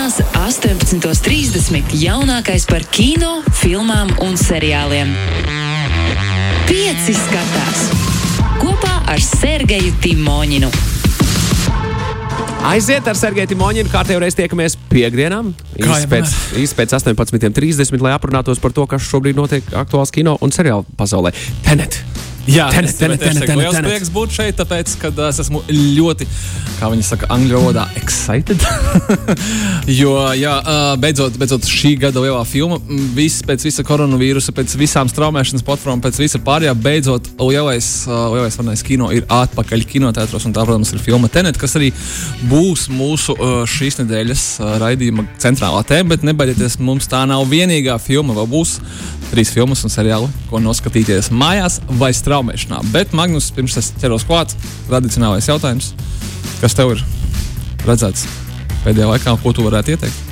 Sestdienās, 18.30. jaunākais par kino, filmām un seriāliem. Pieci skatās kopā ar Sergeju Timoņinu. Aiziet ar Sergeju Timoņinu, kā tev reiz tiekamies piekdienām. Jau pēc, īsi pēc 18.30, lai aprunātos par to, kas šobrīd notiek aktuāls kino un seriālu pasaulē. Tenet! Jā, Tenet, es tenet, tenet, tenet, tenet, liels prieks būt šeit, tāpēc, ka es esmu ļoti, kā viņi saka, angļu valodā, excited. jo, jā, ā, beidzot, beidzot šī gada lielā filma, m, viss pēc visa koronavīrusa, pēc visām straumēšanas platformām, pēc visa pārējā, beidzot lielais, ā, lielais varnais kino ir atpakaļ kinotētros, un tā, protams, ir filma Tenet, kas arī būs mūsu šīs nedēļas raidījuma centrālā tēma, bet nebaidieties, mums tā nav vienīgā filma, vēl būs trīs filmas un seriāli, ko noskatīties mājās vai straumēšanā. Bet, Magnus, pirms es ķeros klāt, tradicionālais jautājums. Kas tev ir redzēts pēdējā laikā, ko tu varētu ieteikt?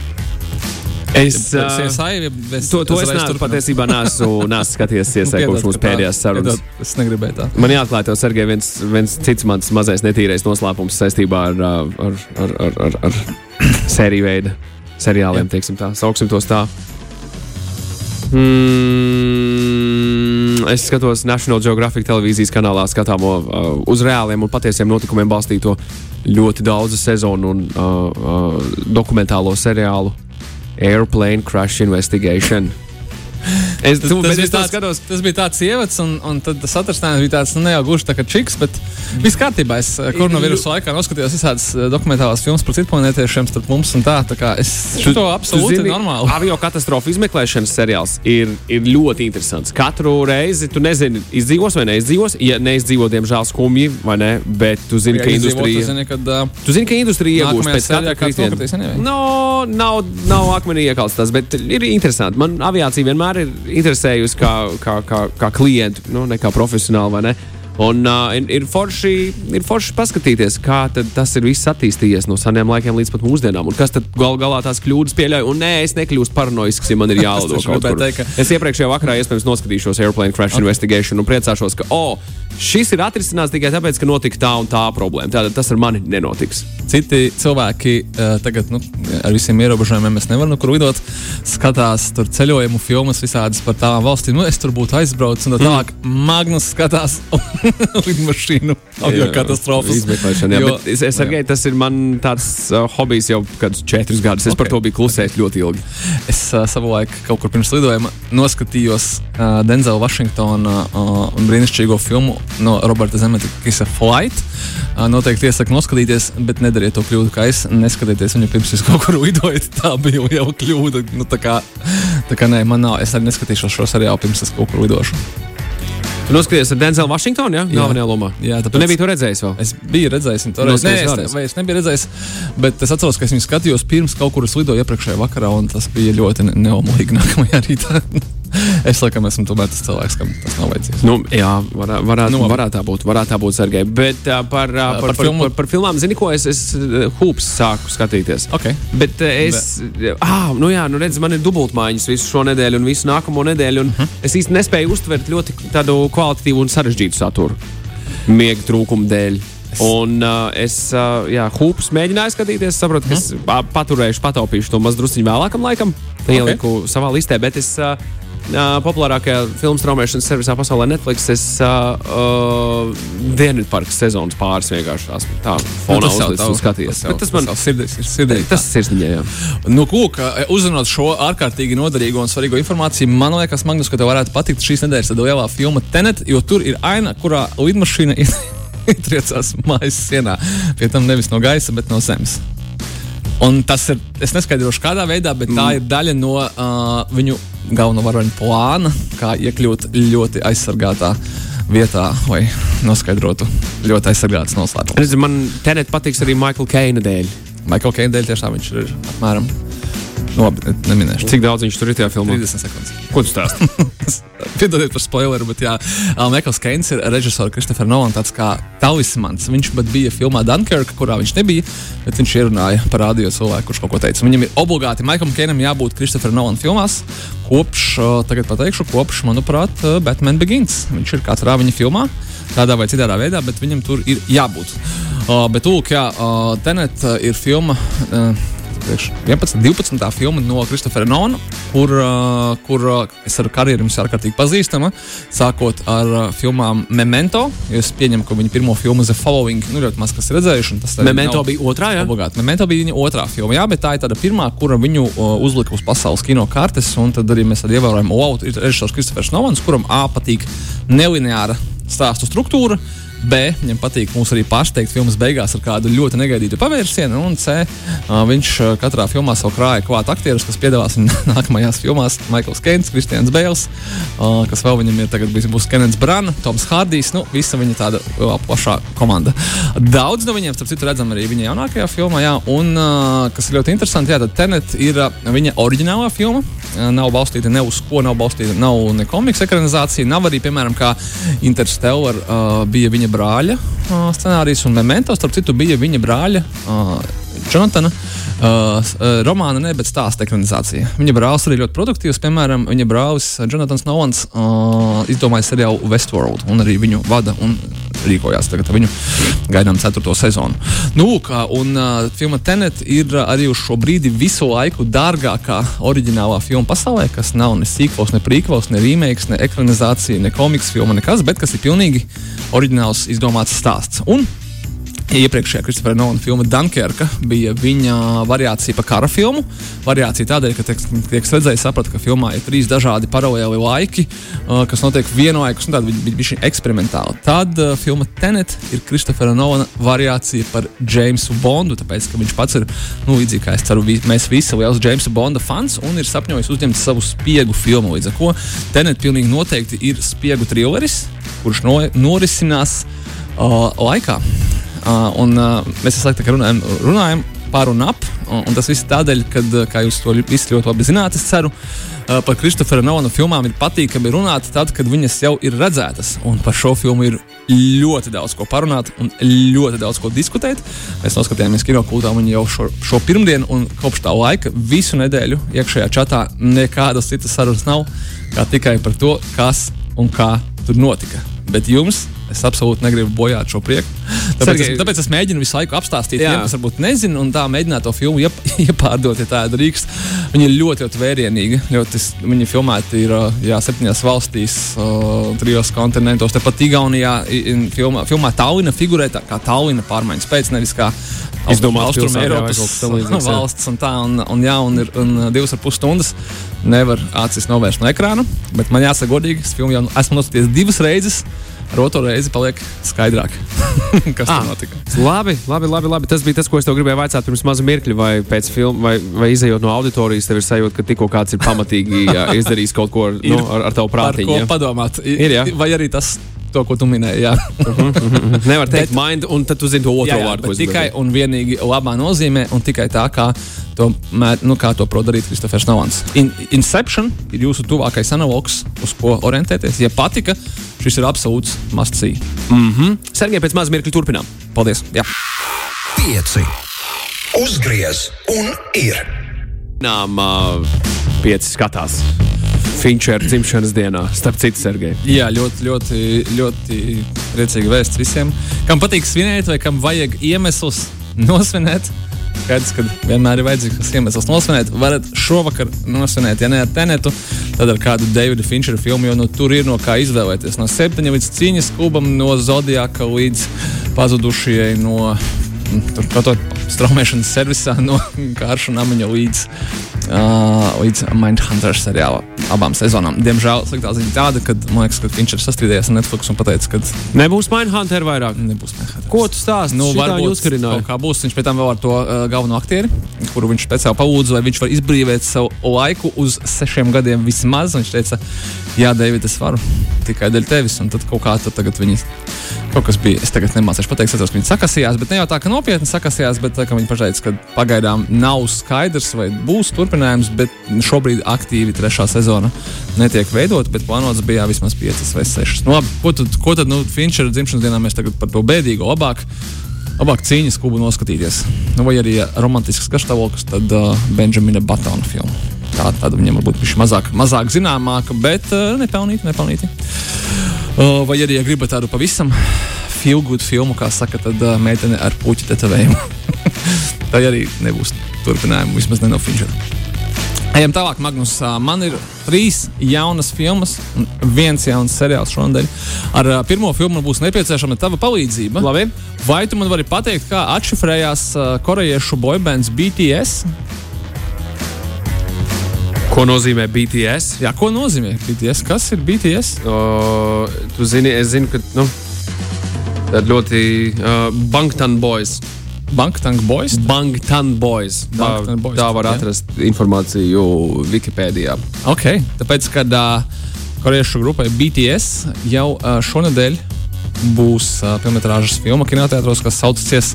Es, Ja CSI, ja es- to, to es neesmu turpinām? patiesībā neesmu, neesmu skatījies Nu, iesai, piedod, kopš mūsu pēdējās sarunas. piedod, Es negribēju tā. Man jāatklāj tev, Sergei, viens, viens cits mans mazais netīrais noslēpums saistībā ar, ar, ar, ar, ar, ar sēriju veidu seriāliem, teiksim tā, sauksim tos tā. Mm, es skatos National Geographic televīzijas kanālā skatāmo uh, uz reāliem un patiesiem notikumiem balstīto ļoti daudzu sezonu un uh, uh, dokumentālo seriālu Airplane Crash Investigation. Es tāds, skatos. tas bija tāds ievads, un, un tas atrasinājums bija tāds, nu, ne jau gluži tā kā čiks, bet viss kārtībā. Es eh, koronavīrusa laikā noskatījos visādas eh, dokumentālās filmas par citplanētiešiem starp mums un tā. Tā kā es to absolūti normāli. Avio katastrofu izmeklēšanas seriāls ir, ir ļoti interesants. Katru reizi tu nezini, izdzīvos vai neizdzīvos. Ja neizdzīvo, diemžēl skumji, vai ne? Bet tu zini, ka industrija. Tu zini, kad, uh, Tu zini, ka industrija iegūs pēc katra kritiena. No, nav, nav akmenī iekalts tas, bet ir interesanti. Man aviācija vienmēr ir interesējusi kā, kā, kā, kā klientu, nu, ne kā profesionāli, ne? Un uh, ir, ir, forši, ir forši paskatīties, kā tas ir viss attīstījies no seniem laikiem līdz pat mūsdienām. Un kas tad gal galā tās kļūdas pieļauj? Un nē, es nekļūstu paranoisks, ja man ir jālido kaut kur. teikt, ka- Es iepriekšējā vakarā iespējams noskatīšos Airplane Crash okay. Investigation un priecāšos, ka, oh, šis ir atrisināts tikai tāpēc, ka notika tā un tā problēma. Tātad tas ar mani nenotiks. Citi cilvēki uh, tagad, nu, ar visiem ierobežojumiem, mēs nevaram nekur lidot. Skatās tur ceļojumu filmas visādas par tām valstīm. Nu, es tur būtu aizbraucis, un tā tālāk Magnus skatās lidmašīnu katastrofas. Izmeklēšana, jā, Jo- es, es arī tas ir man tāds uh, hobijs jau kādus četrus gadus. Es okay. par to biju klusējis ļoti ilgi. Es uh, savulaik kaut kur pirms lidojuma noskatījos uh, Denzela Vašingtona uh, brīnišķīgo filmu no Roberta Zemetkisa Flight. Uh, noteikti iesaku noskatīties, bet nedariet to kļūdu, kā es. Neskatieties viņu pirms jūs kaut kur lidojat. Tā bija jau kļūda. Nu, tā kā, tā kā nē, man nav. Es arī neskatīšos šo seriālu pirms es kaut kur lidošu. Tu noskaties ar Denzelu Vašingtonu? Jā. Galvenajā lomā. Jā, Tu tāpēc- nebija to redzējis vēl. Es biju redzējis, viņu toreiz. Nē, es, vai es nebiju redzējis, bet es atceros, ka es viņu skatījos pirms kaut kur es lidoju iepriekšējā vakarā, un tas bija ļoti ne neomolīgi nākamajā rītā. es laikam esmu tomēr tas cilvēks, kam tas nav vajadzīgs. Nu, jā, varā, varētu, Nu, varētu tā būt. Varētu tā būt, Sergei. Bet uh, par, uh, par, par par, filmu? par, par filmām, zini, ko es, es uh, hūps sāku skatīties. Okay. Bet uh, es, ah, nu jā, nu redz, man ir dubultmaiņas visu šo nedēļu un visu nākamo nedēļu. Un Mhm. es īsti nespēju uztvert ļoti tādu kvalitatīvu un sarežģītu saturu miega trūkuma dēļ. Un uh, es, uh, jā, hūpus mēģināju skatīties. saprotu, ka es Mhm. uh, paturēšu, pataupīšu to mazdrusciņu vēlākam laikam. Ieliku savā listē, bet es. Uh, Uh, populārākajā filmu straumēšanas servisā pasaulē Netflix. Es uh, uh, Dienvidparkas sezonas pāris vienkārši tās tā fonā Nu, tas jau uzlicis un skatījies. tas Tas man sirdīs ir sirdī. tas ir sirsniņā, jā. Nu, lūk, uzrunāt šo ārkārtīgi noderīgo un svarīgo informāciju, man liekas, Magnus, ka tev varētu patikt šīs nedēļas lielā filma Tenet, jo tur ir aina, kurā lidmašīna ietriecās mājas sienā. Pie tam nevis no gaisa, bet no zemes. Un tas ir, es neskaidrošu, kādā veidā, bet tā ir daļa no uh, viņu galvenā varoņa plāna, kā iekļūt ļoti aizsargātā vietā, lai noskaidrotu ļoti aizsargātas noslēpumus. Man Tenet patiks arī Michael Keina dēļ. Michael Keina dēļ tiešām viņš ir apmēram. Labi, ne- neminēšu. Cik daudz viņš tur ir tajā filmā? 30 sekundes. Ko tu stāsti? Piedodiet par spoileru, bet jā, Mikls Keins ir režisors Kristofers Nolans, tāds kā talismans. Viņš pat bija filmā Dunkirk, kurā viņš nebija, bet viņš ierunāja, parādīja cilvēku, kurš kaut ko teica. Viņam ir obligāti Miklam Keinam jābūt Kristofera Nolana filmās. Kopš, tagad pateikšu, kopš, manuprāt, Batman Begins. Viņš ir katrā viņa filmā, tādā vai citā veidā, bet viņam tur ir jābūt. Uh, bet, lūk, jā, uh, Tenet uh, ir filma. Uh, priekš 11, 12. filma no Kristofera Nona, kur, uh, kur uh, es ar karjeru jums ārkārtīgi pazīstama. Sākot ar uh, filmām Memento, es pieņemu, ka viņa pirmo filmu The Following nu, ļoti maz kas redzējuši. Memento bija otrā, jā? Obligāti. Memento bija viņa otrā filma, jā, bet tā ir tāda pirmā, kura viņu uzlika uz pasaules kino kartes, un tad arī mēs arī ievērojam, wow, ir režisors Kristofers Novans, kuram A patīk nelineāra stāstu struktūra. B. Viņam patīk mūs arī pārsteigt filmas beigās ar kādu ļoti negaidītu pavērsienu. Un C. Viņš katrā filmā savu krāja klāt aktierus, kas piedalās viņa nākamajās filmās. Maikls Keins, Kristians Bēls, kas vēl viņam ir tagad būs Kenets Brana, Toms Hārdijs. Nu, visa viņa tāda plašā komanda. Daudz no viņiem, starp citu, redzam arī viņa jaunākajā filmā. Jā, un kas ir ļoti interesanti, jā, tad Tenet ir viņa oriģinālā filma. Nav balstīta ne uz ko, nav balstīta nav ne komiks ekranizācija, nav arī, piemēram, kā Interstellar uh, bija viņa viņa brāļa uh, scenārijs, un Memento, starp citu, bija viņa brāļa uh, Jonatana. Uh, romāna, ne, bet stāsta ekranizācija. Viņa brālis arī ļoti produktīvs. Piemēram, viņa brālis Jonatans Novans uh, izdomāja seriālu Westworld un arī viņu vada un rīkojās. Tagad viņu gaidām ceturto sezonu. Nu, kā, un uh, filma Tenet ir arī uz šo brīdi visu laiku dārgākā oriģinālā filma pasaulē, kas nav ne sīkos, ne prīkvos, ne remakes, ne ekranizācija, ne komiks filma, nekas, bet kas ir pilnīgi oriģināls izdomāts stāsts. Un Iepriekšējā Kristofera Nolana filma Dunkerka bija viņa variācija par kara filmu. Variācija tādēļ, ka tiek, tiek redzēja, saprata, ka filmā ir trīs dažādi paralēli laiki, uh, kas notiek vienlaikus, un tāda bija, bija eksperimentāla. Tad uh, filma Tenet ir Kristofera Nolana variācija par Jamesu Bondu, tāpēc, ka viņš pats ir, nu, līdzīgi kā es ceru, vi, mēs visi liels Jamesa Bonda fans un ir sapņojis uzņemt savu spiegu filmu. Līdz ar to Tenet pilnīgi noteikti ir spiegu trilleris, kurš no, norisinās uh, laikā. Uh, un, uh, mēs esam runājam, runājam par un ap, un, un tas viss tādēļ, ka, kā jūs to visi ļoti labi zināt, es ceru, uh, par Kristofera Novana filmām ir patīkami runāt tad, kad viņas jau ir redzētas. Un par šo filmu ir ļoti daudz ko parunāt un ļoti daudz ko diskutēt. Mēs noskatījāmies kino kultā viņu jau šo, šo pirmdienu, un kopš tā laika visu nedēļu iekšējā čatā nekādas citas sarunas nav, kā tikai par to, kas un kā tur notika. Bet jums Es absolūti negribu bojāt šo prieku. Tāpēc, Sergei, es, tāpēc es mēģinu visu laiku apstāstīt, tiem, kas varbūt nezina, un tā mēģināt to filmu iep, iepārdot, ja tāda drīkst. Viņa ir ļoti, ļoti vērienīga. Ļoti, viņa filmēta ir jā, septiņās valstīs, trijos kontinentos. Tepat Igaunijā filmā, filmā Tallina figurē tā kā Tallina pārmaiņas pēc, nevis kā izdomāts Austrum Eiropas valsts un tā, un, un, jā, un ir un divas ar pus stundas. Nevar acis novērst no ekrāna, bet man jāsaka godīgi, es filmu jau esmu noskatījies divas reizes ar otru reizi paliek skaidrāk, kas ah, tur notika. Labi, labi, labi, labi. Tas bija tas, ko es gribēju vaicāt pirms maza mirkļa, vai pēc filmas, vai, vai izējot no auditorijas, tev ir sajūta, ka tikko kāds ir pamatīgi jā, izdarījis kaut ko nu, ar, ar tavu prātiņu. Ko padomāt? Ir, jā. Vai arī tas to, ko tu minēji. Jā, nevar teikt, bet, mind, un tad tu zini to otro jā, jā, vārdu. Tikai un vienīgi labā nozīmē, un tikai tā, kā to, nu, kā to prot darīt Kristofers Novans. In, Inception ir jūsu tuvākais analogs, uz ko orientēties. Ja patika, šis ir absolūts must-see. Mm -hmm. Sergei, pēc maz mirkļa turpinām. Paldies! Jā. Pieci. Uzgriez un ir. Nām uh, pieci skatās. Finčera dzimšanas dienā, starp citu, Sergei. Jā, ļoti, ļoti, ļoti priecīgi vēsts visiem. Kam patīk svinēt, vai kam vajag iemeslus nosvinēt? Skaidrs, ka vienmēr ir vajadzīgs iemesls nosvinēt. Varat šovakar nosvinēt, ja ne ar tenetu, tad ar kādu Davida Finčera filmu, jo nu, tur ir no kā izvēlēties. No septiņa līdz cīņas klubam, no Zodiaka līdz pazudušajai, no tur kaut kādā straumēšanas servisā, no Kārša Namiņa līdz uh, līdz Mindhunter seriāla abām sezonām. Diemžēl sliktā ziņa tāda, ka man liekas, ka viņš ir sastrīdējies ar Netflix un pateicis, ka nebūs Mindhunter vairāk. Nebūs Mindhunter. Ko tu stāsti? Nu, varbūt kā būs. Viņš pēc tam vēl ar to uh, galveno aktieri, kuru viņš speciāli palūdza, lai viņš var izbrīvot savu laiku uz sešiem gadiem vismaz. Viņš teica, jā, David, es varu tikai dēļ tevis. Un tad kaut kā tad tagad viņi kaut kas bija. Es tagad nemācīšu pateikt, atceros, ka viņi sakasījās, bet ne jau tā, ka nopietni sakasījās, bet tā, ka viņi pateica, ka pagaidām nav skaidrs, vai būs turpinājums, bet šobrīd aktīvi trešā sezona netiek veidota, bet plānots bija vismaz piecas vai sešas. Nu, labi, ko tad, ko tad nu, Finčera dzimšanas dienā mēs tagad par to bēdīgo labāk? Labāk cīņas klubu noskatīties. Nu, vai arī romantisks garstāvoklis, tad uh, Benžamina Batona filma. Tā tāda viņam varbūt bija mazāk, mazāk zināmāka, bet uh, nepelnīta. nepelnīta. Uh, vai arī, ja gribat tādu pavisam good filmu, kā saka, tad uh, meitene ar puķu tetovējumu. Tā arī nebūs turpinājumu, vismaz ne no Finčera. Ejam tālāk, Magnus. Man ir trīs jaunas filmas un viens jauns seriāls šonadēļ. Ar pirmo filmu būs nepieciešama tava palīdzība. Labi. Vai tu man vari pateikt, kā atšifrējās korejiešu boybands BTS? Ko nozīmē BTS? Jā, ko nozīmē BTS? Kas ir BTS? O, tu zini, es zinu, ka nu, ļoti uh, Bangtan Boys. Banktank Boys. Bangtan Boys. Tā, Bangtan Boys, tā var jā. atrast informāciju Wikipēdijā. Ok, tāpēc, kad uh, korejiešu grupai BTS jau uh, šonadēļ būs uh, filmas filma kinoteātros, kas saucas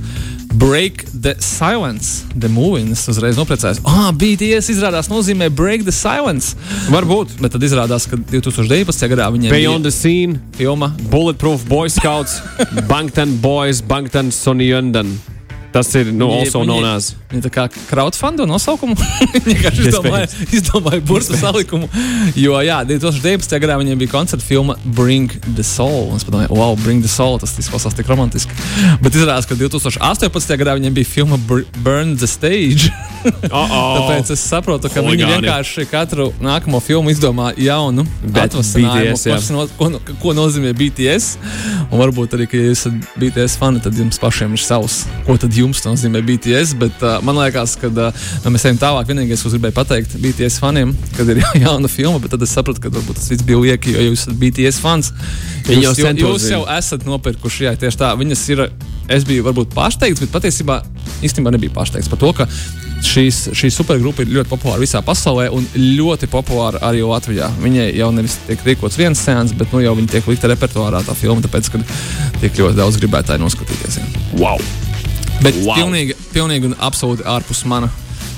Break the Silence. The movie. Es uzreiz nopriecājos, ah, BTS izrādās nozīmē Break the Silence. Varbūt. Bet tad izrādās, ka 2019. gadā viņiem Beyond the Scene, bija filma Bulletproof Boy Scouts, Bangtan Boys, Bangtan Sonjundan. Tas ir nu, also Viņi- known as. Viņa tā kā crowdfunda nosaukumu. Vienkārši izdomāja, izdomāja burbuļu salikumu. Jo, jā, 2019. gadā viņiem bija koncerta filma Bring the Soul. Un es padomāju, wow, Bring the Soul, tas izklausās tik romantiski. Bet izrādās, ka 2018. gadā viņiem bija filma Bur- Burn the Stage. Oh, Tāpēc es saprotu, ka viņi Huligāni. vienkārši katru nākamo filmu izdomā jaunu Bet atvasinājumu, BTS, no, ko, no- ko nozīmē BTS. Un varbūt arī, ka ja jūs esat BTS fani, tad jums pašiem ir savs, ko tad jums nozīmē BTS. Bet uh, man liekas, ka uh, mēs ejam tālāk. Vienīgais, ko gribēju pateikt BTS faniem, kad ir jauna filma, bet tad es sapratu, ka varbūt tas viss bija lieki, jo jūs esat BTS fans. Viņi Jūs, jau jūs jau esat nopirkuši, jā, tieši tā. Viņas ir, es biju varbūt pārsteigts, bet patiesībā īstenībā nebija pārsteigts par to, ka šīs, šī supergrupa ir ļoti populāra visā pasaulē un ļoti populāra arī Latvijā. Viņai jau nevis tiek rīkots viens sēns, bet nu, jau viņa tiek likta repertuārā tā filma, tāpēc, ka tiek ļoti daudz gribētāji noskatīties. Wow! Bet Wow. pilnīgi, pilnīgi un absolūti ārpus mana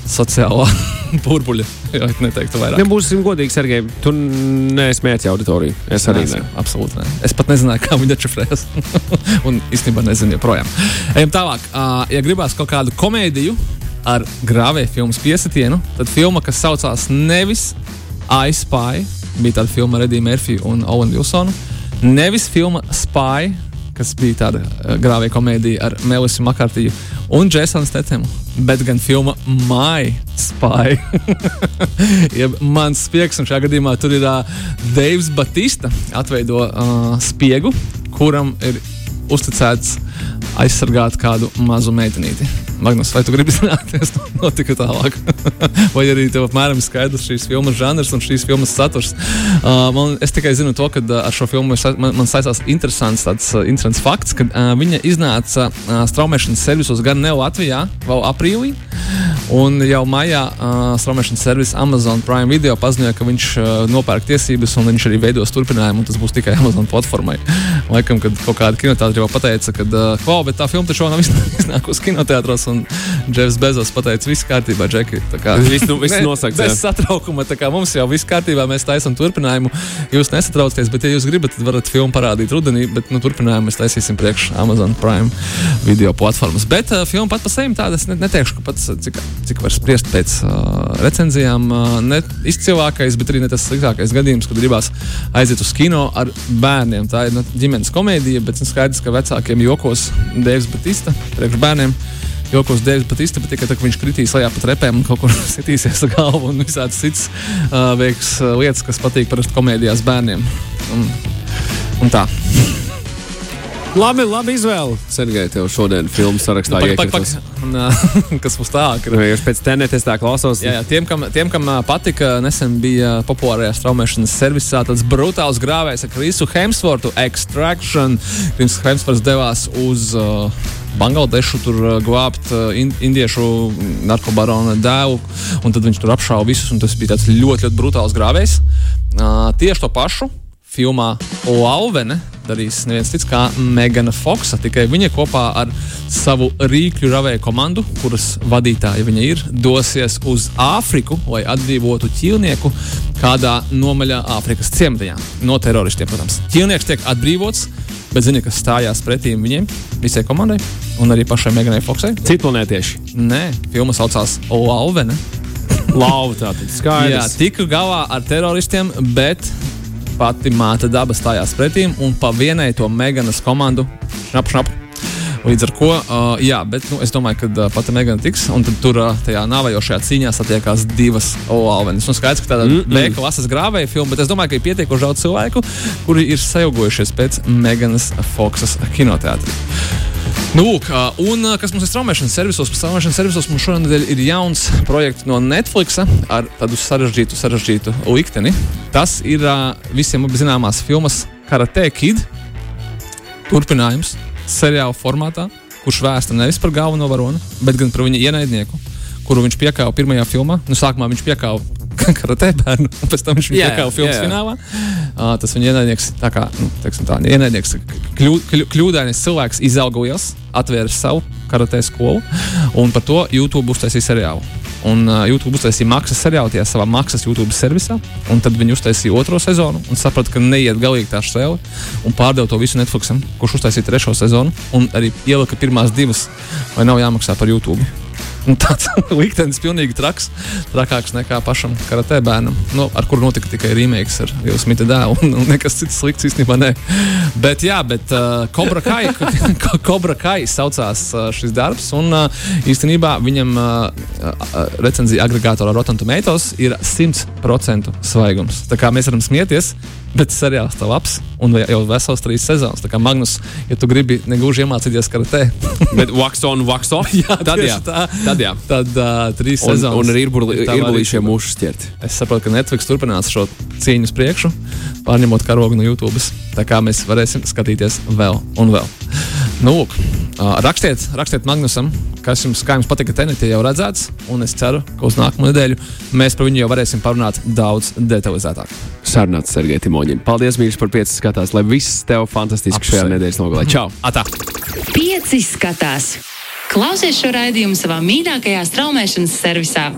sociālā burbuļa. Jā, neteiktu vairāk. Ja būsim godīgi, Sergei, tu neesi mērķis auditoriju. Es arī Nē. Absolūti. Ne. Es pat nezināju, kā viņi atšifrējas. un īstenībā nezinu joprojām. Ejam tālāk. Ja gribās kaut kādu komēdiju ar grāvēju filmas piesitienu, tad filma, kas saucās nevis I Spy, bija tāda filma ar Ediju Murphy un Owenu Wilsonu, nevis filma Spy. Kas bija tāda grāvēja komēdija ar Melisu Makārtiju un Jasonu Stethemu, bet gan filma My Spy. Jeb mans spiegs, un šajā gadījumā tur ir uh, Deivs Batista, atveido uh, spiegu, kuram ir uzticēts aizsargāt kādu mazu meitenīti. Magnus, vai tu gribi zināt, kas notika tālāk? vai arī tev apmēram skaidrs šīs filmas žanrs un šīs filmas saturs? Uh, man, es tikai zinu to, ka uh, ar šo filmu man, man saistās interesants, tāds, uh, interesants fakts, ka uh, viņa iznāca uh, straumēšanas servisos gan ne Latvijā, vēl aprīlī. Un jau maijā uh, straumēšanas servis Amazon Prime Video paziņoja, ka viņš uh, nopērk tiesības un viņš arī veidos turpinājumu, tas būs tikai Amazon platformai. Laikam, kad kaut kāda kinoteātra jau pateica, ka, uh, wow, tā filma taču nav izn- iznākusi kinoteātros, un Jeffs Bezos pateica, viss kārtībā, Džeki. Viss nu- viss Ne- nosakts, Bez satraukuma, mums jau viss kārtībā, mēs taisām turpinājumu. Jūs nesatraucaties, bet, ja jūs gribat, tad varat filmu parādīt rudenī, bet nu, turpinājumu mēs taisīsim priekš Amazon Prime video platformas. Bet uh, filma pat par sevi tāda, es ne, neteikšu, ka pats, cik, cik var spriest pēc uh, recenzijām, uh, ne izcilākais, bet arī ne tas sliktākais gadījums, kad gribās aiziet uz kino ar bērniem. Tā ir nu, ģimenes komēdija, bet nu, skaidrs, ka vecākiem jokos Deivs Batista priekš bērniem. Jokos Deivs Batista, bet tikai tā, ka viņš kritīs lejā pa trepēm un kaut kur sitīsies ar galvu un visādas citas uh, veiks uh, lietas, kas patīk parasti komēdijās bērniem. Un, un tā. Labi, labi izvēle. Sergei, tev šodien filmu sarakstā Pak, pak, pak. uh, kas būs tālāk? Nu, ja es pēc tenētes tā klausos. Jā, jā, tiem, kam, tiem, kam patika, nesen bija populārajā straumēšanas servisā tāds brutāls grāvējs ar Krisu Hemsvortu, Extraction. Krims Hemsvorts devās uz uh, Bangladešu, tur glābt uh, in, indiešu narkobarona dēlu, un tad viņš tur apšāva visus, un tas bija tāds ļoti, ļoti brutāls grāvējs. Uh, tieši to pašu filmā Lauvene darīs neviens cits kā Megana Foksa. Tikai viņa kopā ar savu rīkļu ravēju komandu, kuras vadītāja viņa ir, dosies uz Āfriku, lai atbrīvotu ķīlnieku kādā nomaļā Āfrikas ciematā. No teroristiem, protams. Ķīlnieks tiek atbrīvots, bet zini, kas stājās pretī viņiem, visai komandai un arī pašai Meganai Foksai? Citplanētieši. Nē, filma saucās Lauvene. Lauva tātad Jā, skaidrs. tika galā ar teroristiem, bet pati māte daba stājās pretīm un pa vienai to Meganas komandu šnapu, šnapu. Līdz ar to, uh, jā, bet nu, es domāju, ka uh, pati Megana tiks, un tad tur uh, tajā nāvējošajā cīņā satiekās divas olāvenes. Nu, skaidrs, ka tāda mm -mm. B klases grāvēja filma, bet es domāju, ka ir pietiekoši daudz cilvēku, kuri ir sajaugojušies pēc Meganas Foksas kinoteātrī. Nu, uh, un kas mums ir straumēšanas servisos? Straumēšanas servisos mums šonadēļ ir jauns projekts no Netflix ar tādu sarežģītu, sarežģītu likteni. Tas ir visiem zināmās filmas Karate Kid turpinājums seriāla formātā, kurš vēsta nevis par galveno varoni, bet gan par viņa ienaidnieku, kuru viņš piekāva pirmajā filmā. Nu, sākumā viņš piekāva karatē bērnu, un pēc tam viņš Jā, piekāva filmas jā. finālā. Uh, tas viņa ienaidnieks, tā kā nu, tā, ienaidnieks, kļū, kļū, kļūdains cilvēks izauga liels, atvēra savu karatē skolu, un par to YouTube uztaisīja seriālu. Un uh, YouTube uztaisīja maksas seriālu tajā savā maksas YouTube servisā, un tad viņi uztaisīja otro sezonu un saprata, ka neiet galīgi tā šķēle, un pārdeva to visu Netflixam, kurš uztaisīja trešo sezonu, un arī ielika pirmās divas, vai nav jāmaksā par YouTube. Tāds liktenis pilnīgi traks, trakāks nekā pašam karatē bērnam, nu, ar kuru notika tikai remakes ar Vilnu Smita dēlu. Un, un nekas cits slikts īstenībā nē. Bet, jā, bet uh, Cobra Kai, Cobra Kai saucās uh, šis darbs, un uh, īstenībā viņam uh, uh, recenzija agregātorā Rotten Tomatoes ir 100% svaigums. Tā kā mēs varam smieties, bet seriāls tā labs un jau vesels trīs sezonas. Tā kā Magnus, ja tu gribi negluži iemācīties karatē, Bet wax on, wax off. Jā, tad jā. tā. Tad jā. Tad uh, trīs Un, sezonas. un arī- mūžus ķert. Es saprotu, ka Netflix turpinās šo cīņu uz priekšu, pārņemot karogu no YouTube. Tā kā mēs varēsim skatīties vēl un vēl. Nu, lūk, uh, rakstiet, rakstiet Magnusam, kas jums, kā jums patika tenetē jau redzēts, un es ceru, ka uz nākamo nedēļu mēs par viņu jau varēsim parunāt daudz detalizētāk. Sarunāts Sergei Timoņin. Paldies, mīļš, par pieci skatās, lai viss tev fantastiski šajā Apsveicu. nedēļas nogalē. Čau! Atā! Pieci skatās! Klausies šo raidījumu savā mīļākajā straumēšanas servisā!